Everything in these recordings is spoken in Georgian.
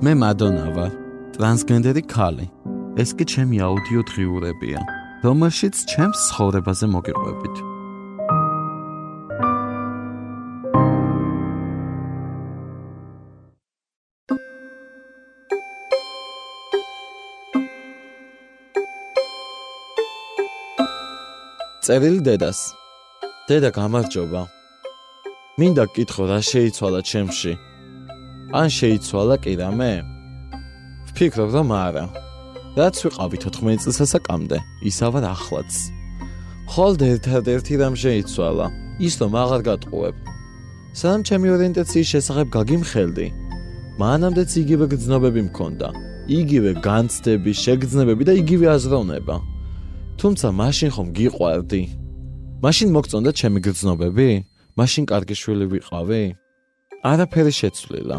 მე მადონა ვარ, ტრანსგენდერი ქალი. ეს კი ჩემი აუდიო დღიურებია, რომელშიც ჩემს ცხოვრებაზე მოგიყვებით. წერილი დედას. დედა გამარჯობა. მინდა გკითხო რა შეიცვალა ჩემში? ან შეიცვალა კი რამე? ვფიქრობ რომ არა. რაც ვიყავი 14 წელსასაკამდე, ისავარ ახლაც. ხოლმე ერთადერთი რამ შეიცვალა, ის რომ აღარ გატყუებ. სამ ჩემი ორიენტაციის შესახებ გაგიმხელდი. მანამდეც იგივე გრძნობები მქონდა, იგივე განცდები, შეგრძნებები და იგივე აზროვნება. თუმცა მაშინ ხომ გიყვარდი? მაშინ მოგწონდა ჩემი გრძნობები? მაშინ კარგი შვილი ვიყავი? არაფერი შეცვლილა.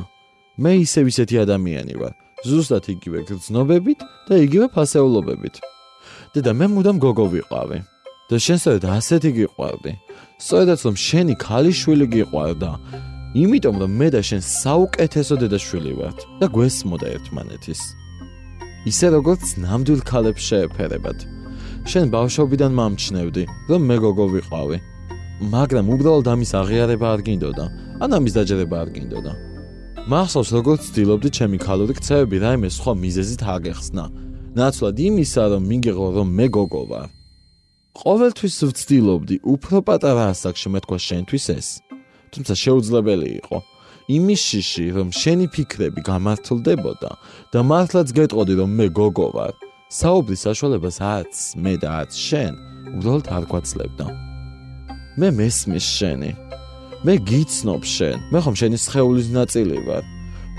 მე ისევ ისეთი ადამიანი ვარ, ზუსტად იგივე გრძნობებით და იგივე ფასეულობებით. დედა მე მუდამ გოგო ვიყავი. და შენსაც ასეთი გიყვარდი. სწორედაც რომ შენი ქალიშვილი გიყვარდა, იმიტომ რომ მე და შენ საუკეთესო დედაშვილი ვართ და გვესმოდა ერთმანეთის. ისე როგორც ნამდვილ ქალებს შეეფერებათ. შენ ბავშვობიდან მომჩნევდი, რომ მე გოგო ვიყავი. მაგრამ უბრალოდ ამის აღიარება არ გინდოდა, ან ამის დაჯერება არ გინდოდა. მახსოვს როგორც ცდილობდი ჩემი ქალური ქცევები რაიმე სხვა მიზეზით აგეხსნა. ნაცვლად იმისა, რომ მიგიღო რომ მე გოგო ვარ. ყოველთვის ვცდილობდი უფრო პატარა ასაკში მეთქვა შენთვის ეს. თუმცა შეუძლებელი იყო. იმის შიში, რომ შენი ფიქრები გამართლდებოდა და მართლაც გეტყოდი რომ მე გოგო ვარ. საუბრის საშუალებას აც მე და აც შენ უბრალოდ არ გვაცლებდა. მე მესმის შენი. მე გიცნობ შენ. მე ხომ შენი სხეულის ნაწილი ვარ.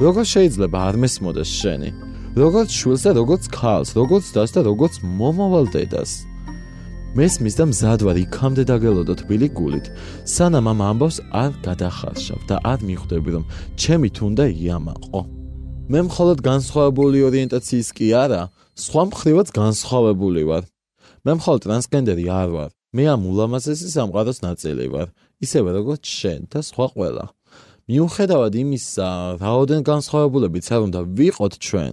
როგორ შეიძლება არ მესმოდეს შენი? როგორც შვილს და როგორც ქალს, როგორც დას და როგორც მომავალ დედას. მესმის და მზად ვარ იქამდე დაგელოდო თბილი გულით. სანამ ამ ამბავს არ გადახარშავ და არ მიხვდები რომ ჩემი თუნდა იამაყო. მე მხოლოდ განსხვავებული ორიენტაციის კი არა, სხვა მხრივაც განსხვავებული ვარ. მე მხოლოდ ტრანსგენდერი არ ვარ. მე ამ ულამაზესი სამყაროს ნაწილი ვარ, ისევე როგორც შენ და სხვა ყველა. მიუხედავად იმისა, რაოდენ განსხვავებულებიც არ უნდა ვიყოთ ჩვენ.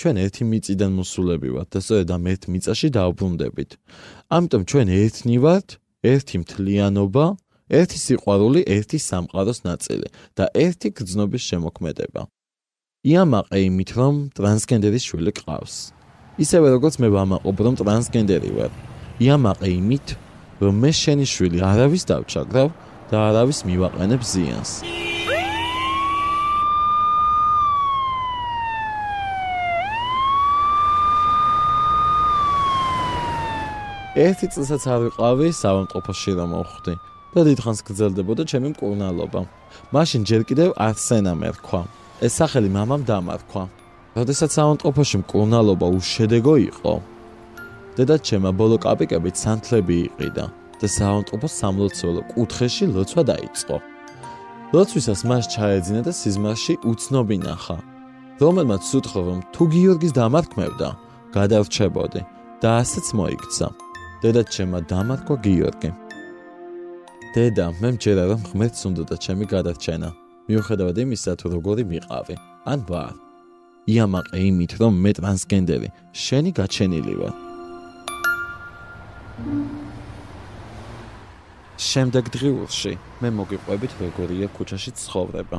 ჩვენ ერთი მიწიდან მოსულები ვართ და სწორედ ამ ერთ მიწაში დაუბრუნდებით. ამიტომ ჩვენ ერთნი ვართ, ერთი მთლიანობა, ერთი სიყვარული, ერთი სამყაროს ნაწილი და ერთი გრძნობის შემოქმედება. იამაყე იმით, რომ ტრანსგენდერის შვილი ყავს. ისევე როგორც მე ვამაყობ, რომ ტრანსგენდერი ვარ. იამაყე იმით, რომ მე შენი შვილი არავის დავჩაგრავ და არავის მივაყენებ ზიანს. ერთი წელსაც არ ვიყავი სამომყოფოში რომ მოხვდი და დიდხანს გრძელდებოდა ჩემი მკურნალობა. მაშინ ჯერ კიდევ არსენა მერქვა. ეს სახელი მამამ დამარქვა. როდესაც სამომყოფოში მკურნალობა უშედეგო იყო, დედა ჩემა ბოლო კაპიკებით სანთლები იყიდა და სამომყოფოს სამლოცველო კუთხეში ლოცვა დაიწყო. ლოცვისას მას ჩაეძინა და სიზმარში უცნობი ნახა. რომელმაც უთხრა რომ თუ გიორგის დამარქმევდა, გადავრჩებოდი და ასეც მოიქცა. დედა ჩემა დამარქვა გიორგი. დედა, მე მჯერა რომ ღმერთს უნდა და ჩემი გადარჩენა. მიუხედავად იმისა, თუ როგორი მიყავი, ან ვარ. იამაყე იმით, რომ მე ტრანსგენდერი, შენი გაჩენილი ვარ. შემდეგ დღიურში მე მოგიყვებით როგორია ქუჩაში ცხოვრება.